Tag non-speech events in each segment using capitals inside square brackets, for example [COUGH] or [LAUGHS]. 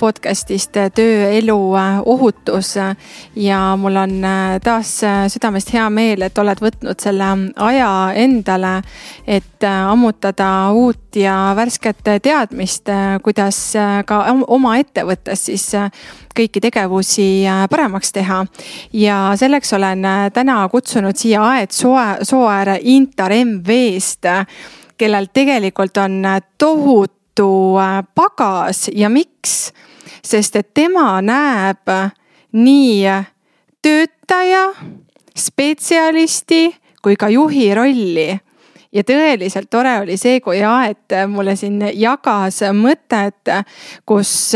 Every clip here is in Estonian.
podcast'ist Tööelu ohutus ja mul on taas südamest hea meel, et oled võtnud selle aja endale, et ammutada uut ja värsket teadmist, kuidas ka oma ettevõttes siis kõiki tegevusi paremaks teha. ja selleks olen täna kutsunud siia Aet Soe, Sooääre Intar MV-st kellel tegelikult on tohutu pagas ja miks? Sest et tema näeb nii töötaja, spetsialisti kui ka juhi rolli ja tõeliselt tore oli see, kui Aet mulle siin jagas mõtet, kus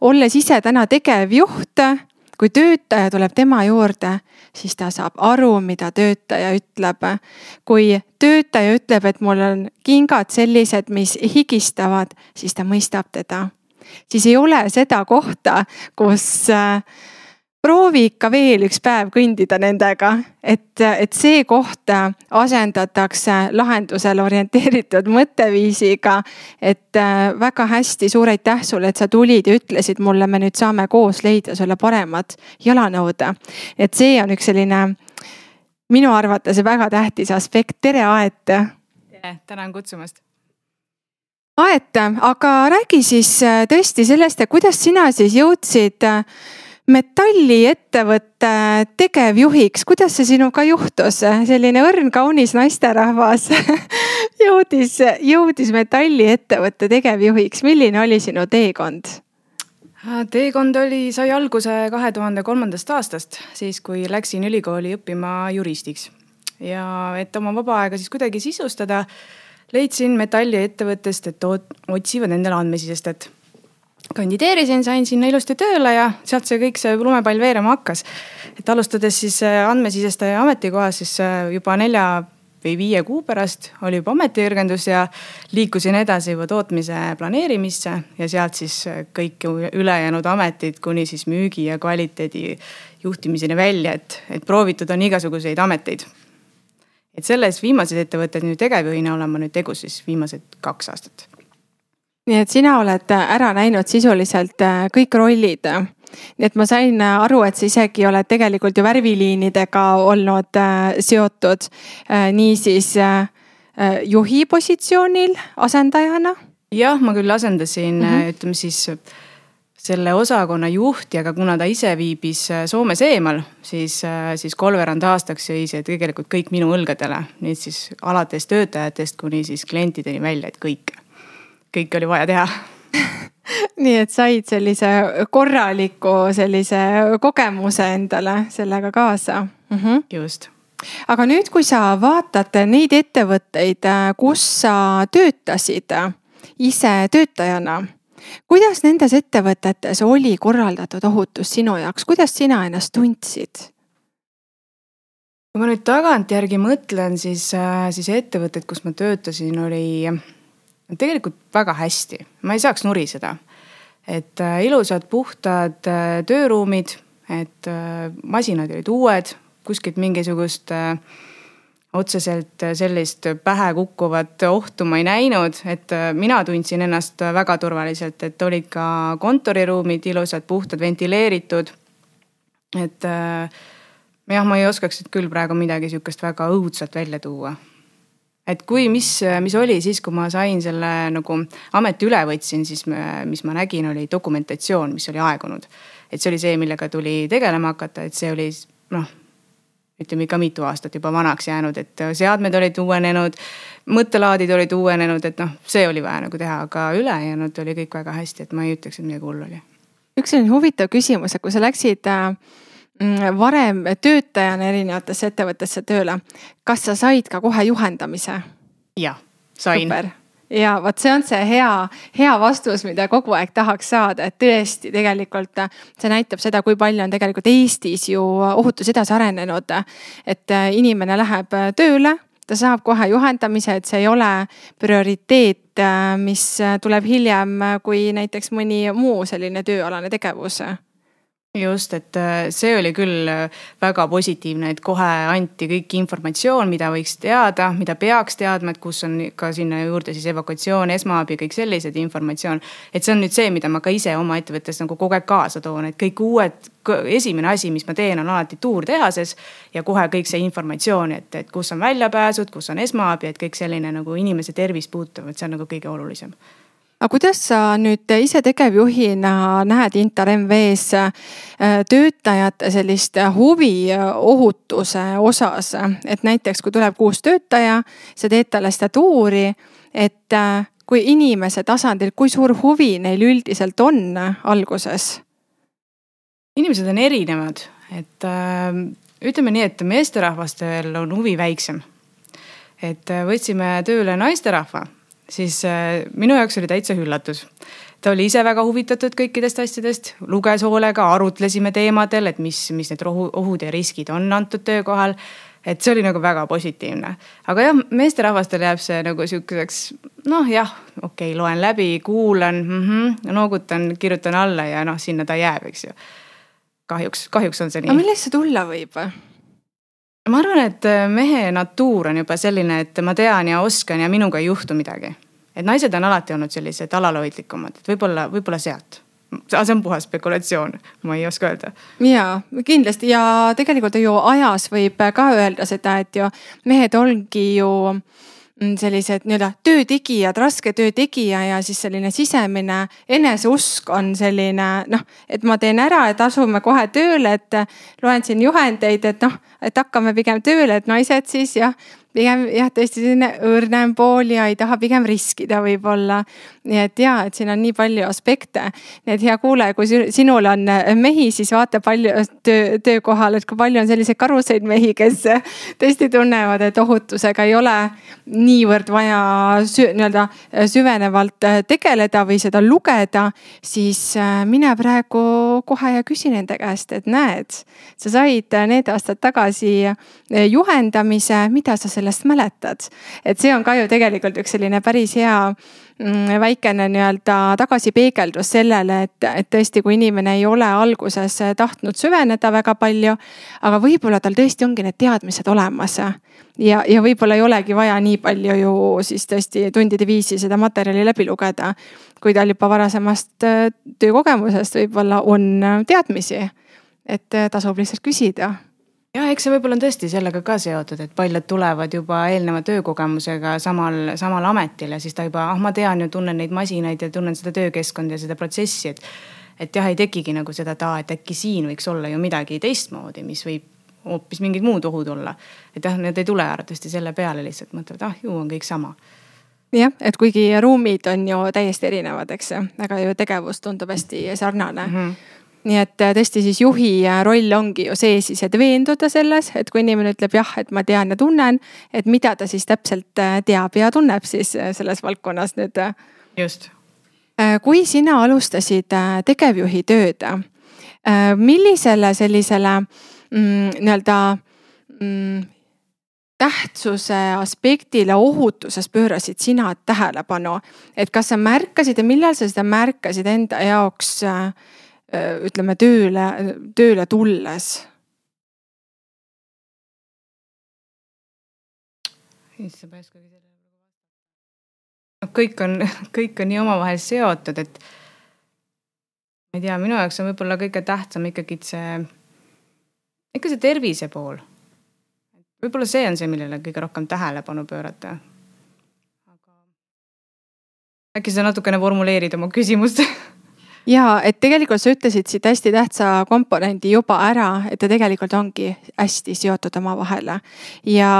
olles ise täna tegevjuht, kui töötaja tuleb tema juurde, siis ta saab aru, mida töötaja ütleb. kui töötaja ütleb, et mul on kingad sellised, mis higistavad, siis ta mõistab teda siis ei ole seda kohta, kus äh, proovi ikka veel üks päev kõndida nendega, et, et see koht asendatakse lahendusele orienteeritud mõtteviisiga. et äh, väga hästi, suur aitäh sulle, et sa tulid ja ütlesid mulle, me nüüd saame koos leida sulle paremat jalanõud. et see on üks selline minu arvates väga tähtis aspekt, tere Aet. tänan kutsumast Aet, aga räägi siis äh, tõesti sellest, kuidas sina siis jõudsid äh, metalliettevõtte tegevjuhiks, kuidas see sinuga juhtus, selline õrn, kaunis naisterahvas [LAUGHS] jõudis, jõudis metalliettevõtte tegevjuhiks, milline oli sinu teekond? Äh, teekond oli, sai alguse kahe tuhande kolmandast aastast, siis kui läksin ülikooli õppima juristiks. Ja et oma vaba aega siis kuidagi sisustada leidsin metalliettevõttest, et otsivad endale andmesisestajat. kandideerisin, sain sinna ilusti tööle ja sealt see kõik see lumepall veerema hakkas. et alustades siis äh, andmesisestaja ametikohas, siis äh, juba nelja või viie kuu pärast oli juba ametijärgendus ja liikusin edasi juba tootmise planeerimisse ja sealt siis äh, kõik ülejäänud ametid kuni siis müügi ja kvaliteedi juhtimiseni välja, et, et proovitud on igasuguseid ameteid et selles viimases ettevõttes nüüd tegevjuhina olen ma nüüd tegus siis viimased kaks aastat. nii et sina oled ära näinud sisuliselt äh, kõik rollid. nii et ma sain aru, et sa isegi oled tegelikult ju värviliinidega olnud äh, seotud äh, niisiis juhi positsioonil asendajana. jah, ma küll asendasin mm, -hmm. ütleme siis selle osakonna juhti, aga kuna ta ise viibis äh, Soomes eemal, siis, äh, siis kolmveerand aastaks jäi see tegelikult kõik minu õlgadele. nii et siis alates töötajatest kuni siis klientideni välja, et kõik, kõike oli vaja teha [LAUGHS] nii et said sellise korraliku sellise kogemuse endale sellega kaasa mm. -hmm. just aga nüüd, kui sa vaatad neid ettevõtteid, äh, kus sa töötasid ise töötajana kuidas nendes ettevõtetes oli korraldatud ohutus sinu jaoks, kuidas sina ennast tundsid? kui ma nüüd tagantjärgi mõtlen, siis, äh, siis ettevõtted, kus ma töötasin, oli tegelikult väga hästi, ma ei saaks nuriseda. et äh, ilusad, puhtad äh, tööruumid, et masinad olid uued, kuskilt mingisugust äh, otseselt sellist pähe kukkuvat ohtu ma ei näinud, et äh, mina tundsin ennast väga turvaliselt, et olid ka kontoriruumid ilusad, puhtad, ventileeritud. et äh, jah, ma ei oskaks nüüd küll praegu midagi sihukest väga õudset välja tuua. et kui, mis, mis oli siis, kui ma sain selle nagu ameti üle võtsin, siis mis ma nägin, oli dokumentatsioon, mis oli aegunud. et see oli see, millega tuli tegelema hakata, et see oli noh ütleme ikka mitu aastat juba vanaks jäänud, et seadmed olid uuenenud, mõttelaadid olid uuenenud, et noh, see oli vaja nagu teha, aga ülejäänud oli kõik väga hästi, et ma ei ütleks, et midagi hullu oli. üks selline huvitav küsimus, et kui sa läksid äh, mm, varem töötajana erinevatesse ettevõttesse tööle, kas sa said ka kohe juhendamise? jah, sain. Ja vot see on see hea, hea vastus, mida kogu aeg tahaks saada, et tõesti tegelikult see näitab seda, kui palju on tegelikult Eestis ju ohutus edasi arenenud. et inimene läheb tööle, ta saab kohe juhendamise, et see ei ole prioriteet, mis tuleb hiljem, kui näiteks mõni muu selline tööalane tegevus just, et äh, see oli küll äh, väga positiivne, et kohe anti kõik informatsioon, mida võiks teada, mida peaks teadma, et kus on ka sinna juurde siis evakuatsioon, esmaabi, kõik sellised informatsioon. et see on nüüd see, mida ma ka ise oma ettevõttes nagu kogu aeg kaasa toon, et kõik uued, esimene asi, mis ma teen, on alati tuur tehases. ja kohe kõik see informatsioon, et, et kus on väljapääsud, kus on esmaabi, et kõik selline nagu inimese tervist puutuv, et see on nagu kõige olulisem aga kuidas sa nüüd ise tegevjuhina näed Intar MV-s äh, töötajate sellist huvi ohutuse osas, et näiteks kui tuleb uus töötaja, sa teed talle statuuri, et äh, kui inimese tasandil, kui suur huvi neil üldiselt on alguses? inimesed on erinevad, et äh, ütleme nii, et meesterahvastel on huvi väiksem. et võtsime tööle naisterahva siis äh, minu jaoks oli täitsa üllatus. ta oli ise väga huvitatud kõikidest asjadest, luges hoolega, arutlesime teemadel, et mis, mis need ohu, ohud ja riskid on antud töökohal. et see oli nagu väga positiivne, aga jah, meesterahvastel jääb see nagu sihukeseks noh, jah, okei okay,, loen läbi, kuulan mm, -hmm, noogutan, kirjutan alla ja noh, sinna ta jääb, eks ju. kahjuks, kahjuks on see nii. aga millest see tulla võib? Ma arvan, et äh, mehe natuur on juba selline, et ma tean ja oskan ja minuga ei juhtu midagi. et naised on alati olnud sellised alalhoidlikumad, et võib-olla, võib-olla sealt aga see on puhas spekulatsioon, ma ei oska öelda. ja kindlasti ja tegelikult ju ajas võib ka öelda seda, et ju mehed ongi ju sellised nii-öelda töötegijad, raske töö tegija ja siis selline sisemine eneseusk on selline noh, et ma teen ära, et asume kohe tööle, et loen siin juhendeid, et noh, et hakkame pigem tööle, et naised siis jah pigem jah, tõesti selline õrnem pool ja ei taha pigem riskida võib-olla. nii et ja, et siin on nii palju aspekte. nii et hea kuulaja, kui sinul on mehi, siis vaata palju töö, töökohal, et kui palju on selliseid karuseid mehi, kes tõesti tunnevad, et ohutusega ei ole niivõrd vaja nii-öelda süvenevalt tegeleda või seda lugeda. siis äh, mine praegu kohe ja küsi nende käest, et näed, sa said need aastad tagasi juhendamise, mida sa sellest mäletad. et see on ka ju tegelikult üks selline päris hea mm, väikene nii-öelda tagasipeegeldus sellele, et, et tõesti, kui inimene ei ole alguses tahtnud süveneda väga palju, aga võib-olla tal tõesti ongi need teadmised olemas. ja, ja võib-olla ei olegi vaja nii palju ju siis tõesti tundide viisi seda materjali läbi lugeda. kui tal juba varasemast äh, töökogemusest võib-olla on teadmisi, et äh, tasub lihtsalt küsida jah, eks see võib-olla on tõesti sellega ka seotud, et paljud tulevad juba eelneva töökogemusega samal, samal ametil ja siis ta juba, ah ma tean ju, tunnen neid masinaid ja tunnen seda töökeskkonda ja seda protsessi, et. et jah, ei tekigi nagu seda, et aa, et äkki siin võiks olla ju midagi teistmoodi, mis võib hoopis mingid muud ohud olla. et jah, need ei tule arvatavasti selle peale lihtsalt mõtlevad, ah ju on kõik sama jah, et kuigi ruumid on ju täiesti erinevad, eks ju, aga ju tegevus tundub hästi sarnane mm. -hmm nii et äh, tõesti siis juhi äh, roll ongi ju see siis, et veenduda selles, et kui inimene ütleb jah, et ma tean ja tunnen, et mida ta siis täpselt äh, teab ja tunneb siis selles valdkonnas nüüd. just. kui sina alustasid tegevjuhi tööd, millisele sellisele mm, nii-öelda mm, tähtsuse aspektile ohutuses pöörasid sina tähelepanu, et kas sa märkasid ja millal sa seda märkasid enda jaoks äh, Äh, ütleme tööle, tööle tulles? issand, ma ei oskagi sellele noh, kõik on, [LAUGHS] kõik on nii omavahel seotud, et ma ei tea, minu jaoks on võib-olla kõige tähtsam ikkagi see, ikka see tervise pool. võib-olla see on see, millele kõige rohkem tähelepanu pöörata. aga äkki sa natukene formuleerid oma küsimust [LAUGHS] ja et tegelikult sa ütlesid siit hästi tähtsa komponendi juba ära, et ta tegelikult ongi hästi seotud omavahel. ja,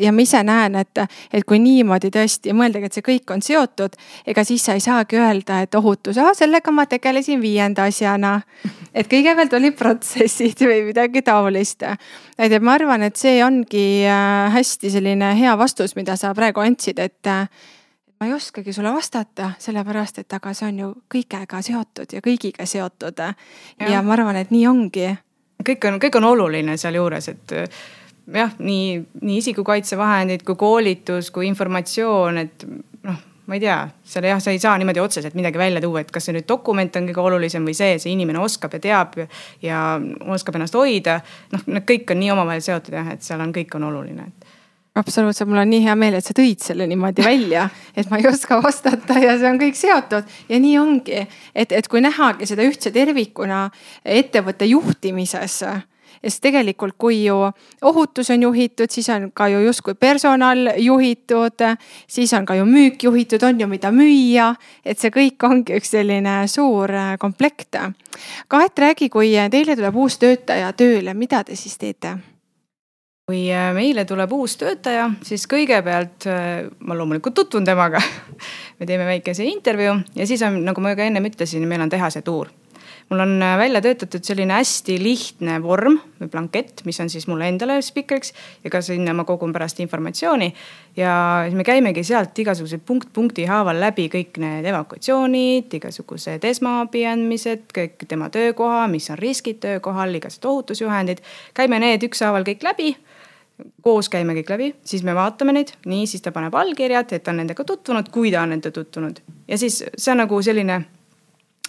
ja ma ise näen, et, et kui niimoodi tõesti mõeldagi, et see kõik on seotud, ega siis sa ei saagi öelda, et ohutus, sellega ma tegelesin viienda asjana. et kõigepealt olid protsessid või midagi taolist. et ma arvan, et see ongi äh, hästi selline hea vastus, mida sa praegu andsid, et ma ei oskagi sulle vastata, sellepärast et aga see on ju kõigega seotud ja kõigiga seotud. ja ma arvan, et nii ongi. kõik on, kõik on oluline sealjuures, et jah, nii, nii isikukaitsevahendid kui koolitus kui informatsioon, et noh, ma ei tea, seal jah, sa ei saa niimoodi otseselt midagi välja tuua, et kas see nüüd dokument on kõige olulisem või see, see inimene oskab ja teab ja oskab ennast hoida. noh, need kõik on nii omavahel seotud jah, et seal on, kõik on oluline absoluutselt, mul on nii hea meel, et sa tõid selle niimoodi välja, [LAUGHS] et ma ei oska vastata ja see on kõik seotud ja nii ongi, et, et kui nähagi seda ühtse tervikuna ettevõtte juhtimises sest tegelikult, kui ju ohutus on juhitud, siis on ka ju justkui personal juhitud, siis on ka ju müük juhitud, on ju, mida müüa. et see kõik ongi üks selline suur komplekt. Kaet, räägi, kui teile tuleb uus töötaja tööle, mida te siis teete? Kui äh, meile tuleb uus töötaja, siis kõigepealt äh, ma loomulikult tutvun temaga [LAUGHS] me teeme väikese intervjuu ja siis on, nagu ma ka ennem ütlesin, meil on tehase tuur mul on äh, välja töötatud selline hästi lihtne vorm või blankett, mis on siis mulle endale spikriks ja ka sinna ma kogun pärast informatsiooni. ja siis me käimegi sealt igasugused punkt punkti haaval läbi kõik need evakuatsioonid, igasugused esmaabi andmised, kõik tema töökoha, mis on riskid töökohal, igasugused ohutusjuhendid. käime need ükshaaval kõik läbi koos käime kõik läbi, siis me vaatame neid, nii, siis ta paneb allkirjad, et ta on nendega tutvunud, kui ta on nendega tutvunud. ja siis see on nagu selline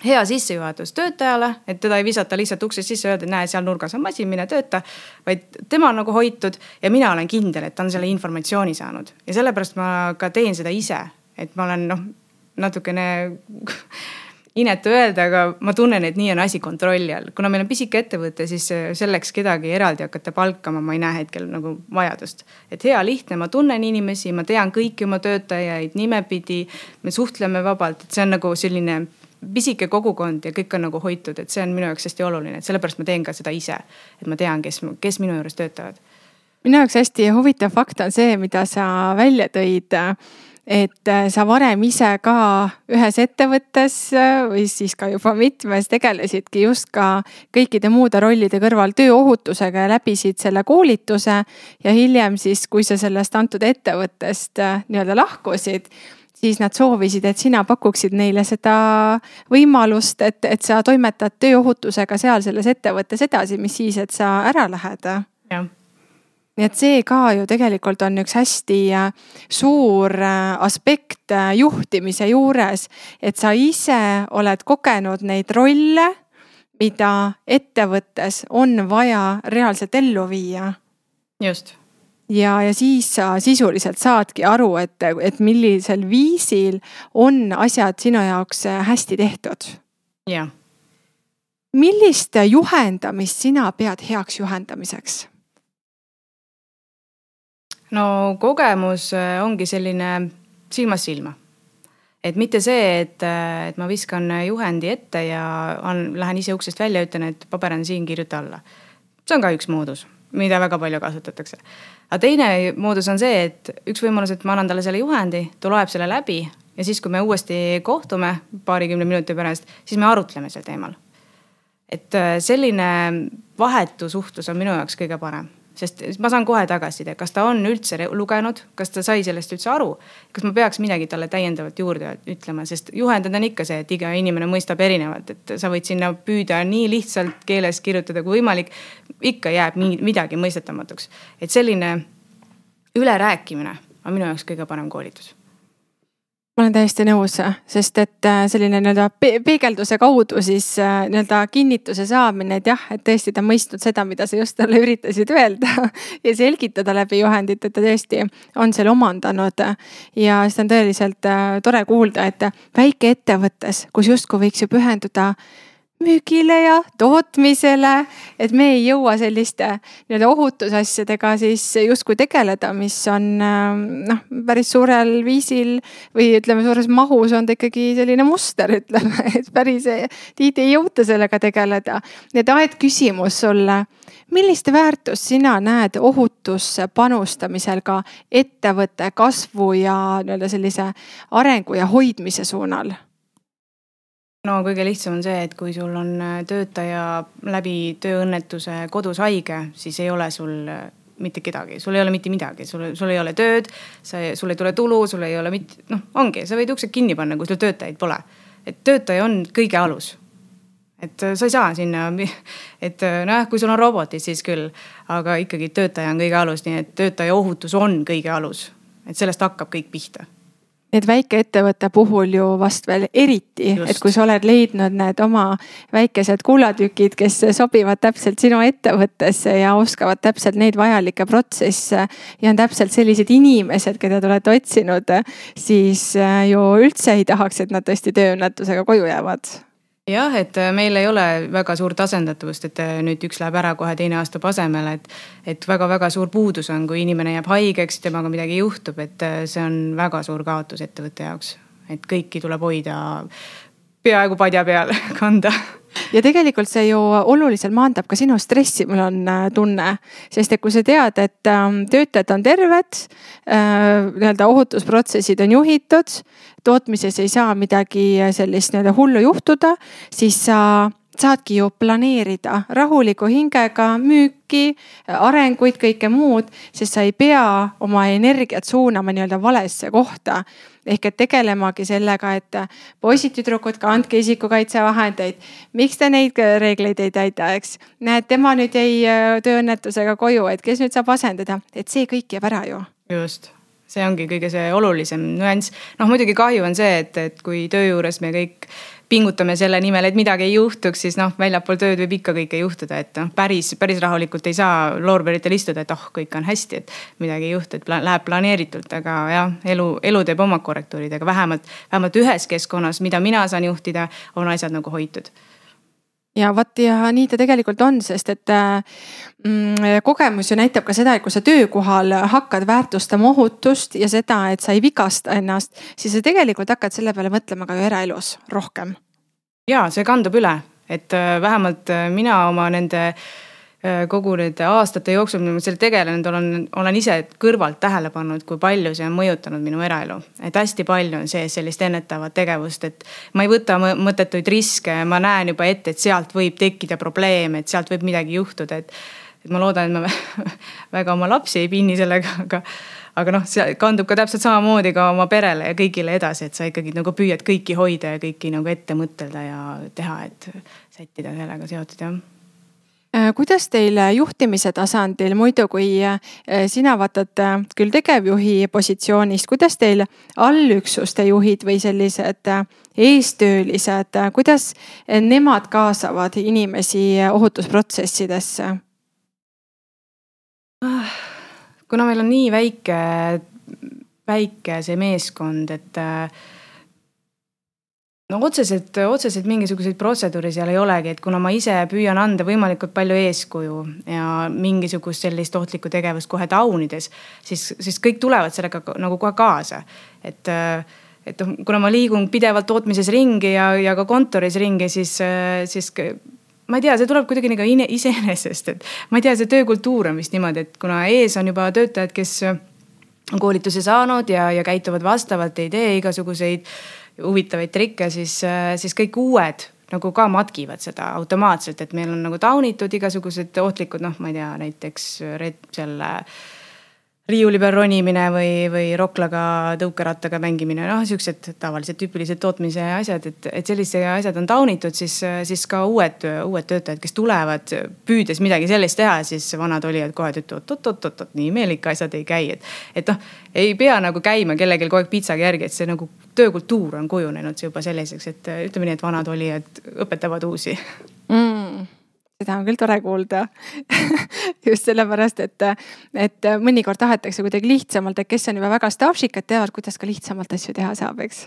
hea sissejuhatus töötajale, et teda ei visata lihtsalt uksest sisse, öelda, et näe, seal nurgas on masin, mine tööta. vaid tema on nagu hoitud ja mina olen kindel, et ta on selle informatsiooni saanud ja sellepärast ma ka teen seda ise, et ma olen noh, natukene [LAUGHS] inetu öelda, aga ma tunnen, et nii on asi kontrolli all. kuna meil on pisike ettevõte, siis selleks kedagi eraldi hakata palkama, ma ei näe hetkel nagu vajadust. et hea lihtne, ma tunnen inimesi, ma tean kõiki oma töötajaid nimepidi. me suhtleme vabalt, et see on nagu selline pisike kogukond ja kõik on nagu hoitud, et see on minu jaoks hästi oluline, et sellepärast ma teen ka seda ise. et ma tean, kes, kes minu juures töötavad. minu jaoks hästi huvitav fakt on see, mida sa välja tõid et sa varem ise ka ühes ettevõttes või siis ka juba mitmes tegelesidki just ka kõikide muude rollide kõrval tööohutusega ja läbisid selle koolituse. ja hiljem siis, kui sa sellest antud ettevõttest nii-öelda lahkusid siis nad soovisid, et sina pakuksid neile seda võimalust, et, et sa toimetad tööohutusega seal selles ettevõttes edasi, mis siis, et sa ära lähed. Nii et see ka ju tegelikult on üks hästi äh, suur äh, aspekt äh, juhtimise juures, et sa ise oled kogenud neid rolle, mida ettevõttes on vaja reaalselt ellu viia. just ja, ja siis sa sisuliselt saadki aru, et, et millisel viisil on asjad sinu jaoks hästi tehtud. jah. millist juhendamist sina pead heaks juhendamiseks? No kogemus äh, ongi selline silmast silma. et mitte see, et, äh, et ma viskan juhendi ette ja on, lähen ise uksest välja, ütlen, et paber on siin, kirjuta alla. see on ka üks moodus mida väga palju kasutatakse. aga teine moodus on see, et üks võimalus, et ma annan talle selle juhendi, ta loeb selle läbi ja siis, kui me uuesti kohtume paarikümne minuti pärast, siis me arutleme sel teemal. et äh, selline vahetu suhtlus on minu jaoks kõige parem sest ma saan kohe tagasiside, kas ta on üldse lugenud, kas ta sai sellest üldse aru. kas ma peaks midagi talle täiendavalt juurde ütlema, sest juhendada on ikka see, et iga inimene mõistab erinevalt, et sa võid sinna püüda nii lihtsalt keeles kirjutada kui võimalik. ikka jääb midagi mõistetamatuks, et selline ülerääkimine on minu jaoks kõige parem koolitus ma olen täiesti nõus, sest et äh, selline nii-öelda peegelduse kaudu siis äh, nii-öelda kinnituse saamine, et jah, et tõesti ta on mõistnud seda, mida sa just talle [LAUGHS] üritasid öelda [LAUGHS] ja selgitada läbi juhendit, et ta tõesti on selle omandanud. ja siis on tõeliselt äh, tore kuulda, et väikeettevõttes, kus justkui võiks ju pühenduda müügile ja tootmisele. et me ei jõua selliste nii-öelda ohutusasjadega siis justkui tegeleda, mis on ähm, noh, päris suurel viisil või ütleme, suures mahus on ta ikkagi selline muster, [LAUGHS] ütleme, et päris tihti ei jõuta sellega tegeleda. nii et Aet, küsimus sulle millist väärtust sina näed ohutusse panustamisel ka ettevõtte kasvu ja nii-öelda sellise arengu ja hoidmise suunal? No kõige lihtsam on see, et kui sul on äh, töötaja läbi tööõnnetuse kodus haige, siis ei ole sul äh, mitte kedagi, sul ei ole mitte midagi, sul, sul ei ole tööd. sa, sul ei tule tulu, sul ei ole mitte, noh, ongi, sa võid uksed kinni panna, kui sul töötajaid pole. et töötaja on kõige alus. et sa ei saa sinna, [LAUGHS] et nojah, kui sul on robotid, siis küll, aga ikkagi töötaja on kõige alus, nii et töötaja ohutus on kõige alus. et sellest hakkab kõik pihta et väikeettevõtte puhul ju vast veel eriti, et kui sa oled leidnud need oma väikesed kullatükid, kes sobivad täpselt sinu ettevõttesse ja oskavad täpselt neid vajalikke protsesse. ja on täpselt sellised inimesed, keda te olete otsinud, siis äh, ju üldse ei tahaks, et nad tõesti tööõnnetusega koju jäävad jah, et äh, meil ei ole väga suurt asendatavust, et äh, nüüd üks läheb ära, kohe teine astub asemele, et. et väga-väga suur puudus on, kui inimene jääb haigeks, temaga midagi juhtub, et äh, see on väga suur kaotus ettevõtte jaoks. et kõiki tuleb hoida peaaegu padja peal [LAUGHS] kanda ja tegelikult see ju oluliselt maandab ka sinu stressi, mul on äh, tunne. sest et kui sa tead, et ähm, töötajad on terved, äh, nii-öelda ohutusprotsessid on juhitud, tootmises ei saa midagi sellist nii-öelda hullu juhtuda, siis sa saadki ju planeerida rahuliku hingega müüki, arenguid, kõike muud, sest sa ei pea oma energiat suunama nii-öelda valesse kohta. Ehk et tegelemagi sellega, et poisid, tüdrukud, kandke isikukaitsevahendeid. miks te neid reegleid ei täida, eks. näed, tema nüüd jäi äh, tööõnnetusega koju, et kes nüüd saab asendada, et see kõik jääb ära ju. just see ongi kõige see olulisem nüanss. noh, muidugi kahju on see, et, et kui töö juures me kõik pingutame selle nimel, et midagi ei juhtuks, siis noh, väljapool tööd võib ikka kõike juhtuda, et noh, päris, päris rahulikult ei saa loorberitel istuda, et oh, kõik on hästi, et midagi ei juhtu, et pla läheb planeeritult, aga jah, elu, elu teeb omad korrektuurid, aga vähemalt, vähemalt ühes keskkonnas, mida mina saan juhtida, on asjad nagu hoitud ja vot ja nii ta tegelikult on, sest et mm, kogemus ju näitab ka seda, et kui sa töökohal hakkad väärtustama ohutust ja seda, et sa ei vigasta ennast, siis sa tegelikult hakkad selle peale mõtlema ka ju eraelus rohkem. ja see kandub üle, et äh, vähemalt äh, mina oma nende äh, Äh, kogu nende aastate jooksul, mil ma sellega tegelenud olen, olen ise kõrvalt tähele pannud, kui palju see on mõjutanud minu eraelu. et hästi palju on sees sellist ennetavat tegevust, et ma ei võta mõttetuid riske, ma näen juba ette, et sealt võib tekkida probleem, et sealt võib midagi juhtuda, et. et ma loodan, et ma [LAUGHS] väga oma lapsi ei pinni sellega, aga aga noh, see kandub ka täpselt samamoodi ka oma perele ja kõigile edasi, et sa ikkagi nagu püüad kõiki hoida ja kõiki nagu ette mõtelda ja teha, et sättida sellega seotud jah Äh, kuidas teil juhtimise tasandil muidu, kui äh, sina vaatad äh, küll tegevjuhi positsioonist, kuidas teil allüksuste juhid või sellised eestöölised, kuidas nemad kaasavad inimesi ohutusprotsessidesse? Ah, kuna meil on nii väike, väike see meeskond, et no otseselt, otseselt mingisuguseid protseduure seal ei olegi, et kuna ma ise püüan anda võimalikult palju eeskuju ja mingisugust sellist ohtlikku tegevust kohe taunides, siis, siis kõik tulevad sellega nagu kohe kaasa. et, et noh, kuna ma liigun pidevalt tootmises ringi ja, ja ka kontoris ringi, siis, siis ma ei tea, see tuleb kuidagi nagu iseenesest, et ma ei tea, see töökultuur on vist niimoodi, et kuna ees on juba töötajad, kes on koolituse saanud ja, ja käituvad vastavalt, ei tee igasuguseid huvitavaid trikke, siis, siis kõik uued nagu ka matkivad seda automaatselt, et meil on nagu taunitud igasugused ohtlikud, noh, ma ei tea, näiteks selle riiuli peal ronimine või, või roklaga tõukerattaga mängimine, noh siuksed tavalised tüüpilised tootmise asjad, et, et sellised asjad on taunitud, siis, siis ka uued, uued töötajad, kes tulevad püüdes midagi sellist teha, siis vanad olijad kohe ütlevad oot-oot-oot, nii meil ikka asjad ei käi, et. et noh, ei pea nagu käima kellelgi kogu aeg pitsaga järgi, et see nagu töökultuur on kujunenud juba selliseks, et ütleme nii, et vanad olijad õpetavad uusi mm seda on küll tore kuulda [LAUGHS] just sellepärast, et, et mõnikord tahetakse kuidagi lihtsamalt, et kes on juba väga staažikad, teavad, kuidas ka lihtsamalt asju teha saab, eks.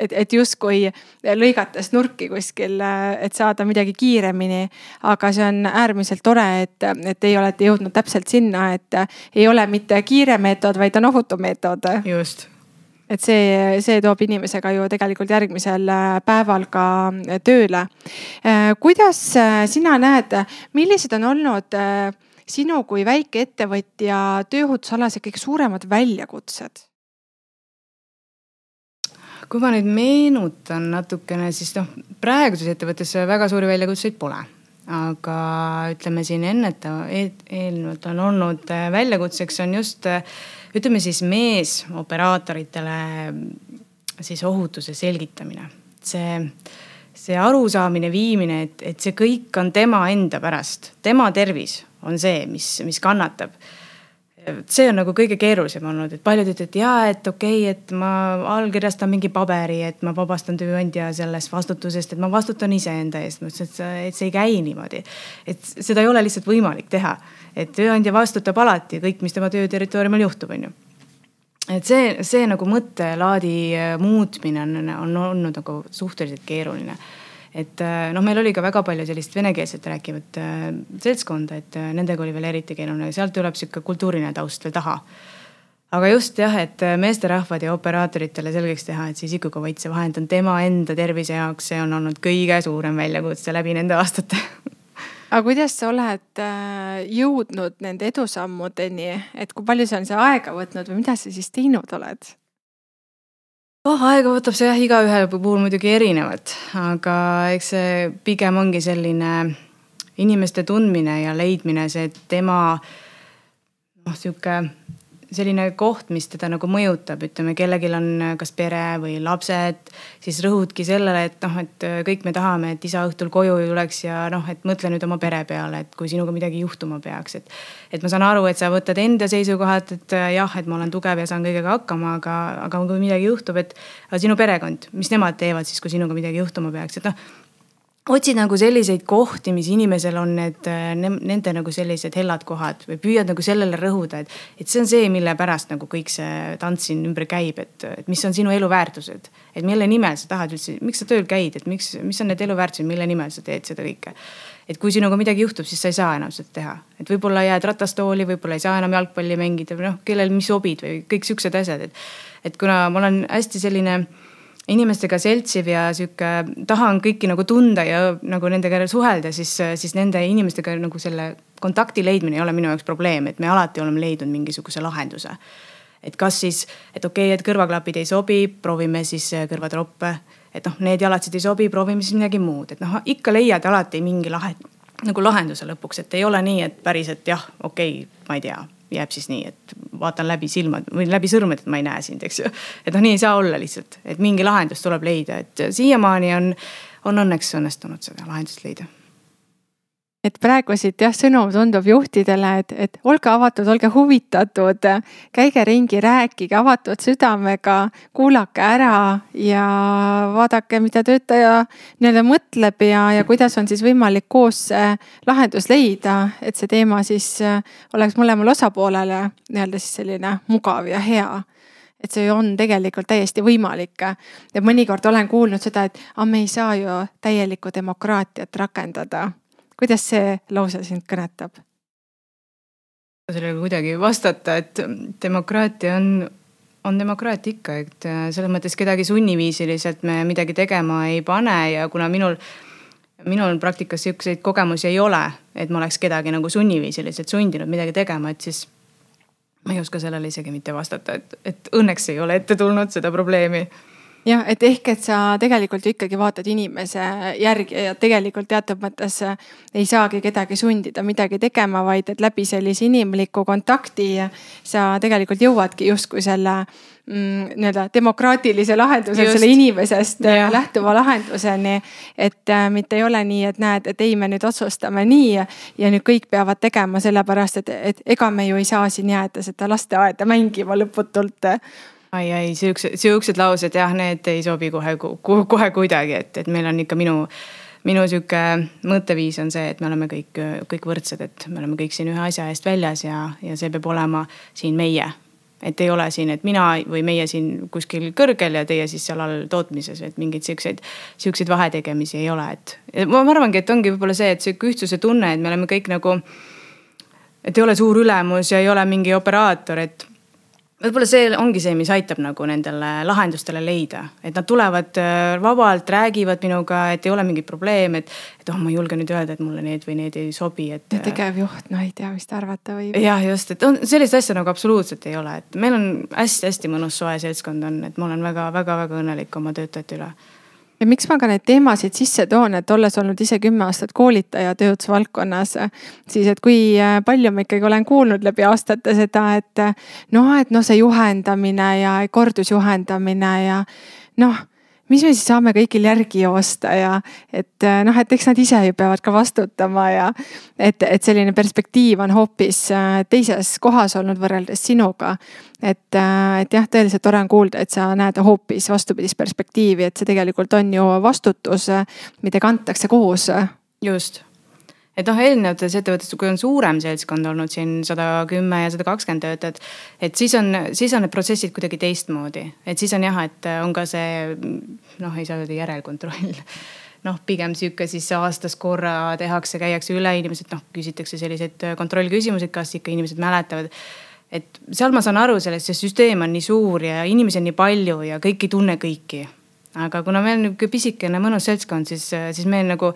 et, et justkui lõigates nurki kuskil, et saada midagi kiiremini. aga see on äärmiselt tore, et, et teie olete jõudnud täpselt sinna, et ei ole mitte kiire meetod, vaid on ohutu meetod. just et see, see toob inimesega ju tegelikult järgmisel äh, päeval ka äh, tööle. Äh, kuidas sina näed, millised on olnud sinu kui väikeettevõtja tööohutusalased kõige suuremad väljakutsed? kui ma nüüd meenutan natukene, siis noh, praeguses ettevõttes väga suuri väljakutseid pole aga ütleme siin ennetav e, eelnevalt on olnud väljakutseks on just ütleme siis meesoperaatoritele siis ohutuse selgitamine. see, see arusaamine, viimine, et, et see kõik on tema enda pärast, tema tervis on see, mis, mis kannatab see on nagu kõige keerulisem olnud, et paljud ütlevad, et jaa, et okei okay,, et ma allkirjastan mingi paberi, et ma vabastan tööandja sellest vastutusest, et ma vastutan iseenda eest. ma ütlesin, et see, ei käi niimoodi. et seda ei ole lihtsalt võimalik teha, et tööandja vastutab alati kõik, mis tema tööterritooriumil juhtub, on ju. Et see, see nagu mõttelaadi muutmine on, on olnud nagu suhteliselt keeruline. Et äh, noh, meil oli ka väga palju sellist venekeelset rääkivat äh, seltskonda, et äh, nendega oli veel eriti keeruline, sealt tuleb sihuke kultuuriline taust veel taha. aga just jah, et meesterahvad ja operaatoritele selgeks teha, et siis isikukaitsevahend on tema enda tervise jaoks, see on olnud kõige suurem väljakutse läbi nende aastate [LAUGHS] aga kuidas sa oled jõudnud nende edusammudeni, et kui palju see on see aega võtnud või mida sa siis teinud oled? oh, aega võtab see jah igaühe puhul muidugi erinevat, aga eks see pigem ongi selline inimeste tundmine ja leidmine, see tema noh, sihuke selline koht, mis teda nagu mõjutab, ütleme, kellelgi on kas pere või lapsed, siis rõhudki sellele, et noh, et kõik me tahame, et isa õhtul koju tuleks ja noh, et mõtle nüüd oma pere peale, et kui sinuga midagi juhtuma peaks, et. et ma saan aru, et sa võtad enda seisukohalt, et jah, et ma olen tugev ja saan kõigega hakkama, aga, aga kui midagi juhtub, et aga sinu perekond, mis nemad teevad siis, kui sinuga midagi juhtuma peaks, et noh otsid nagu selliseid kohti, mis inimesel on need ne,, nende nagu sellised hellad kohad või püüad nagu sellele rõhuda, et. et see on see, mille pärast nagu kõik see tants siin ümber käib, et, et mis on sinu eluväärtused. et mille nimel sa tahad üldse, miks sa tööl käid, et miks, mis on need eluväärtused, mille nimel sa teed seda kõike. et kui sinuga midagi juhtub, siis sa ei saa enam seda teha, et võib-olla jääd ratastooli, võib-olla ei saa enam jalgpalli mängida või noh, kellel mis hobid või kõik siuksed asjad, et. et kuna ma olen hästi selline inimestega seltsiv ja sihuke, tahan kõiki nagu tunda ja nagu nendega suhelda, siis, siis nende inimestega nagu selle kontakti leidmine ei ole minu jaoks probleem, et me alati oleme leidnud mingisuguse lahenduse. et kas siis, et okei okay,, et kõrvaklapid ei sobi, proovime siis kõrvatroppe. et noh, need jalatsid ei sobi, proovime siis midagi muud, et noh, ikka leiad alati mingi lahe, nagu lahenduse lõpuks, et ei ole nii, et päriselt jah, okei okay,, ma ei tea jääb siis nii, et vaatan läbi silmad või läbi sõrmede, et ma ei näe sind, eks ju. et noh, nii ei saa olla lihtsalt, et mingi lahendus tuleb leida, et siiamaani on, on õnneks õnnestunud seda lahendust leida et praegu siit jah, sõnum tundub juhtidele, et, et olge avatud, olge huvitatud, käige ringi, rääkige avatud südamega, kuulake ära ja vaadake, mida töötaja nii-öelda mõtleb ja, ja kuidas on siis võimalik koos lahendus leida, et see teema siis oleks mõlemale osapoolele nii-öelda siis selline mugav ja hea et see on tegelikult täiesti võimalik. ja mõnikord olen kuulnud seda, et aga me ei saa ju täielikku demokraatiat rakendada kuidas see lause sind kõnetab? sellele kuidagi vastata, et demokraatia on, on demokraatia ikka, et äh, selles mõttes kedagi sunniviisiliselt me midagi tegema ei pane ja kuna minul minul praktikas sihukeseid kogemusi ei ole, et ma oleks kedagi nagu sunniviisiliselt sundinud midagi tegema, et siis ma ei oska sellele isegi mitte vastata, et, et õnneks ei ole ette tulnud seda probleemi jah, et ehk, et sa tegelikult ju ikkagi vaatad inimese järgi ja tegelikult teatud mõttes ei saagi kedagi sundida midagi tegema, vaid et läbi sellise inimliku kontakti sa tegelikult jõuadki justkui selle mm, nii-öelda demokraatilise lahenduse, selle inimesest ja. lähtuva lahenduseni. et äh, mitte ei ole nii, et näed, et ei, me nüüd otsustame nii ja nüüd kõik peavad tegema sellepärast, et, et ega me ju ei saa siin jääda seda lasteaeda mängima lõputult ai, ai siuksed, siuksed laused jah, need ei sobi kohe, kohe kuidagi, et, et meil on ikka minu, minu sihuke mõtteviis on see, et me oleme kõik, kõik võrdsed, et me oleme kõik siin ühe asja eest väljas ja, ja see peab olema siin meie. et ei ole siin, et mina või meie siin kuskil kõrgel ja teie siis seal all tootmises, et mingeid siukseid, siukseid vahetegemisi ei ole, et. ma arvangi, et ongi võib-olla see, et sihuke ühtsuse tunne, et me oleme kõik nagu et ei ole suur ülemus ja ei ole mingi operaator, et võib-olla see ongi see, mis aitab nagu nendele lahendustele leida, et nad tulevad äh, vabalt, räägivad minuga, et ei ole mingit probleemi, et. et oh, ma ei julge nüüd öelda, et mulle need või need ei sobi, et. tegevjuht, no ei tea, mis ta arvata võib. jah, just, et on sellist asja nagu absoluutselt ei ole, et meil on hästi-hästi mõnus soe seltskond on, et ma olen väga-väga-väga õnnelik oma töötajate üle ja miks ma ka neid teemasid sisse toon, et olles olnud ise kümme aastat koolitaja tööotsevaldkonnas, siis et kui äh, palju ma ikkagi olen kuulnud läbi aastate seda, et noh, et noh, see juhendamine ja kordusjuhendamine ja noh mis me siis saame kõigil järgi joosta ja et eh, noh, et eks nad ise ju peavad ka vastutama ja et, et selline perspektiiv on hoopis eh, teises kohas olnud võrreldes sinuga. et, eh, et jah, tõeliselt tore on kuulda, et sa näed hoopis vastupidist perspektiivi, et see tegelikult on ju vastutus, mida kantakse koos. just et noh, eelnevates ettevõtetes, kui on suurem seltskond olnud siin sada kümme ja sada kakskümmend töötajat. et siis on, siis on need protsessid kuidagi teistmoodi, et siis on jah, et on ka see noh, ei saa öelda järelkontroll noh, pigem sihuke siis aastas korra tehakse, käiakse üle, inimesed noh, küsitakse selliseid kontrollküsimusi, kas ikka inimesed mäletavad. et seal ma saan aru sellest, see süsteem on nii suur ja inimesi on nii palju ja kõik ei tunne kõiki. aga kuna meil on nihuke pisikene mõnus seltskond, siis, siis meil nagu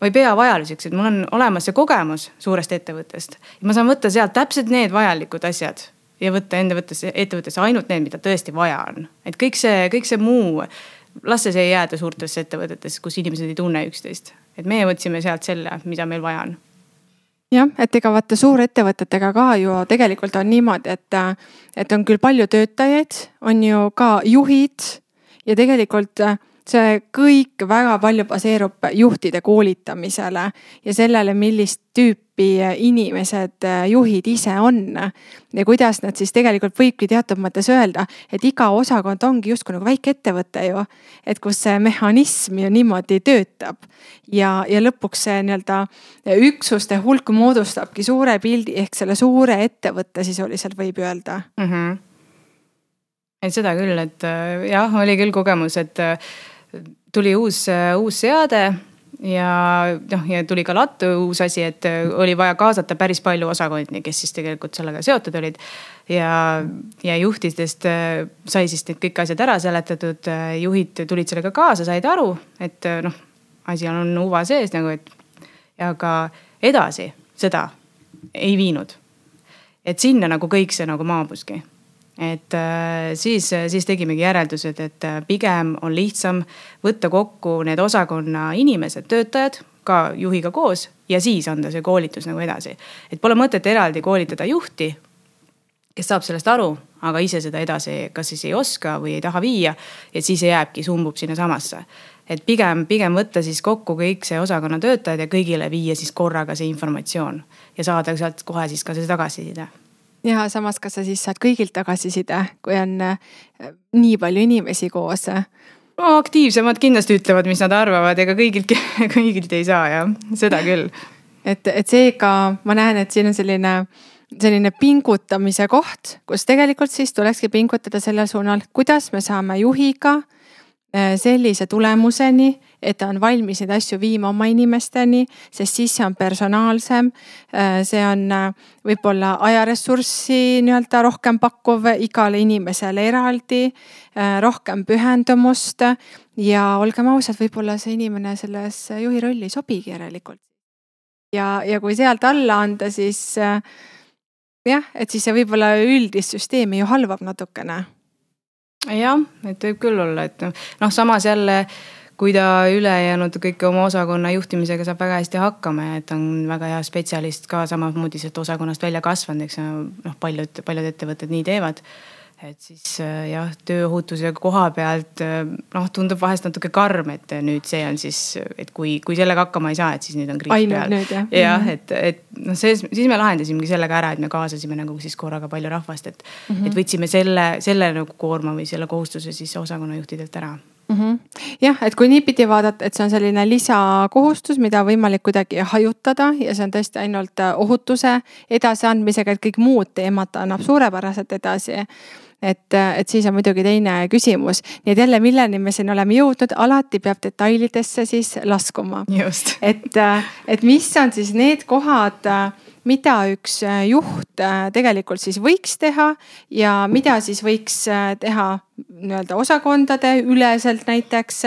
ma ei pea vajaluseks, et mul on olemas see kogemus suurest ettevõttest. ma saan võtta sealt täpselt need vajalikud asjad ja võtta enda võttesse, ettevõttesse ainult need, mida tõesti vaja on. et kõik see, kõik see muu, las see ei jääda suurtesse ettevõtetesse, kus inimesed ei tunne üksteist. et meie võtsime sealt selle, mida meil vaja on jah, et ega vaata suurettevõtetega ka ju tegelikult on niimoodi, et, et on küll palju töötajaid, on ju ka juhid ja tegelikult see kõik väga palju baseerub juhtide koolitamisele ja sellele, millist tüüpi inimesed juhid ise on. ja kuidas nad siis tegelikult võibki teatud mõttes öelda, et iga osakond ongi justkui nagu väike ettevõte ju. et kus see mehhanism ju niimoodi töötab ja, ja lõpuks see nii-öelda üksuste hulk moodustabki suure pildi ehk selle suure ettevõtte sisuliselt võib öelda mm. -hmm et seda küll, et jah, oli küll kogemus, et tuli uus, uus seade ja noh, ja tuli ka lattu uus asi, et oli vaja kaasata päris palju osakondi, kes siis tegelikult sellega seotud olid. ja, ja juhtidest sai siis need kõik asjad ära seletatud, juhid tulid sellega kaasa, said aru, et noh, asi on uva sees nagu, et ja ka edasi seda ei viinud. et sinna nagu kõik see nagu maabuski et äh, siis, siis tegimegi järeldused, et äh, pigem on lihtsam võtta kokku need osakonna inimesed, töötajad ka juhiga koos ja siis anda see koolitus nagu edasi. et pole mõtet eraldi koolitada juhti, kes saab sellest aru, aga ise seda edasi kas siis ei oska või ei taha viia. et siis jääbki, sumbub sinnasamasse. et pigem, pigem võtta siis kokku kõik see osakonna töötajad ja kõigile viia siis korraga see informatsioon ja saada sealt kohe siis ka see tagasiside ja samas, kas sa siis saad kõigilt tagasiside, kui on äh, nii palju inimesi koos? no aktiivsemad kindlasti ütlevad, mis nad arvavad, ega kõigilt, [LAUGHS] kõigilt ei saa jah, seda küll. et, et seega ma näen, et siin on selline, selline pingutamise koht, kus tegelikult siis tulekski pingutada sellel suunal, kuidas me saame juhiga äh, sellise tulemuseni et ta on valmis neid asju viima oma inimesteni, sest siis see on personaalsem. Äh, see on äh, võib-olla ajaressurssi nii-öelda rohkem pakkuv igale inimesele eraldi, äh, rohkem pühendumust ja olgem ausad, võib-olla see inimene selles juhi rolli ei sobigi järelikult. ja, ja kui sealt alla anda, siis jah, et siis see võib-olla üldist süsteemi ju halvab natukene. jah, et võib küll olla, et noh, samas jälle kui ta ülejäänud kõiki oma osakonna juhtimisega saab väga hästi hakkama ja et on väga hea spetsialist ka samamoodi sealt osakonnast välja kasvanud, eks noh, paljud, paljud ettevõtted nii teevad et siis äh, jah, tööohutuse koha pealt äh, noh, tundub vahest natuke karm, et nüüd see on siis, et kui, kui sellega hakkama ei saa, et siis nüüd on kriis peal. jah. jah, mhm. et, et noh, see, siis me lahendasimegi sellega ära, et me kaasasime nagu siis korraga palju rahvast, et mm, -hmm. et võtsime selle, selle nagu koorma või selle kohustuse siis osakonnajuhtidelt ära mm. -hmm. jah, et kui niipidi vaadata, et see on selline lisakohustus, mida võimalik kuidagi hajutada ja see on tõesti ainult ohutuse edasiandmisega, et kõik muud teemad ta annab suurepäraselt edasi et, et siis on muidugi teine küsimus. nii et jälle, milleni me siin oleme jõudnud, alati peab detailidesse siis laskuma. et, et mis on siis need kohad, mida üks juht tegelikult siis võiks teha ja mida siis võiks teha nii-öelda osakondade üleselt näiteks.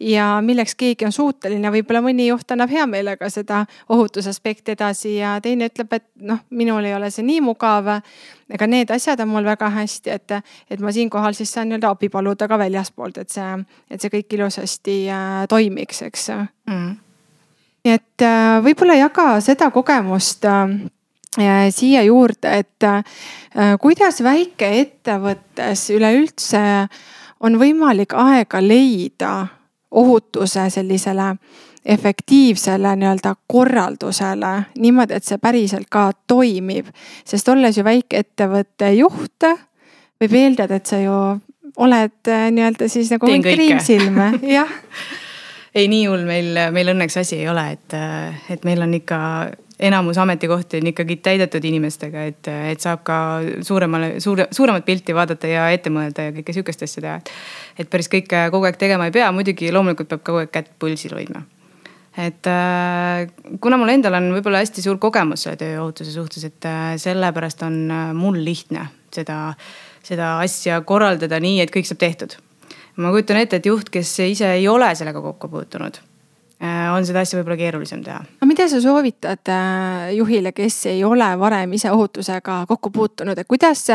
ja milleks keegi on suuteline, võib-olla mõni juht annab hea meelega seda ohutusaspekti edasi ja teine ütleb, et noh, minul ei ole see nii mugav. ega need asjad on mul väga hästi, et, et ma siinkohal siis saan nii-öelda abi paluda ka väljaspoolt, et see, et see kõik ilusasti äh, toimiks, eks mm.. Nii et äh, võib-olla jaga seda kogemust äh, siia juurde, et äh, kuidas väikeettevõttes üleüldse on võimalik aega leida ohutuse sellisele efektiivsele nii-öelda korraldusele niimoodi, et see päriselt ka toimib. sest olles ju väikeettevõtte juht, võib eeldada, et sa ju oled äh, nii-öelda siis nagu triimsilme, [LAUGHS] jah ei, nii hull meil, meil õnneks asi ei ole, et, et meil on ikka enamus ametikohti on ikkagi täidetud inimestega, et, et saab ka suuremale, suure, suuremat pilti vaadata ja ette mõelda ja kõike sihukest asja teha. et päris kõike kogu aeg tegema ei pea, muidugi loomulikult peab kogu aeg kätt pulsil hoidma. et äh, kuna mul endal on võib-olla hästi suur kogemus selle tööohutuse suhtes, et äh, sellepärast on äh, mul lihtne seda, seda asja korraldada nii, et kõik saab tehtud ma kujutan ette, et juht, kes ise ei ole sellega kokku puutunud Äh, on seda asja võib-olla keerulisem teha. aga mida sa soovitad äh, juhile, kes ei ole varem ise ohutusega kokku puutunud, et kuidas,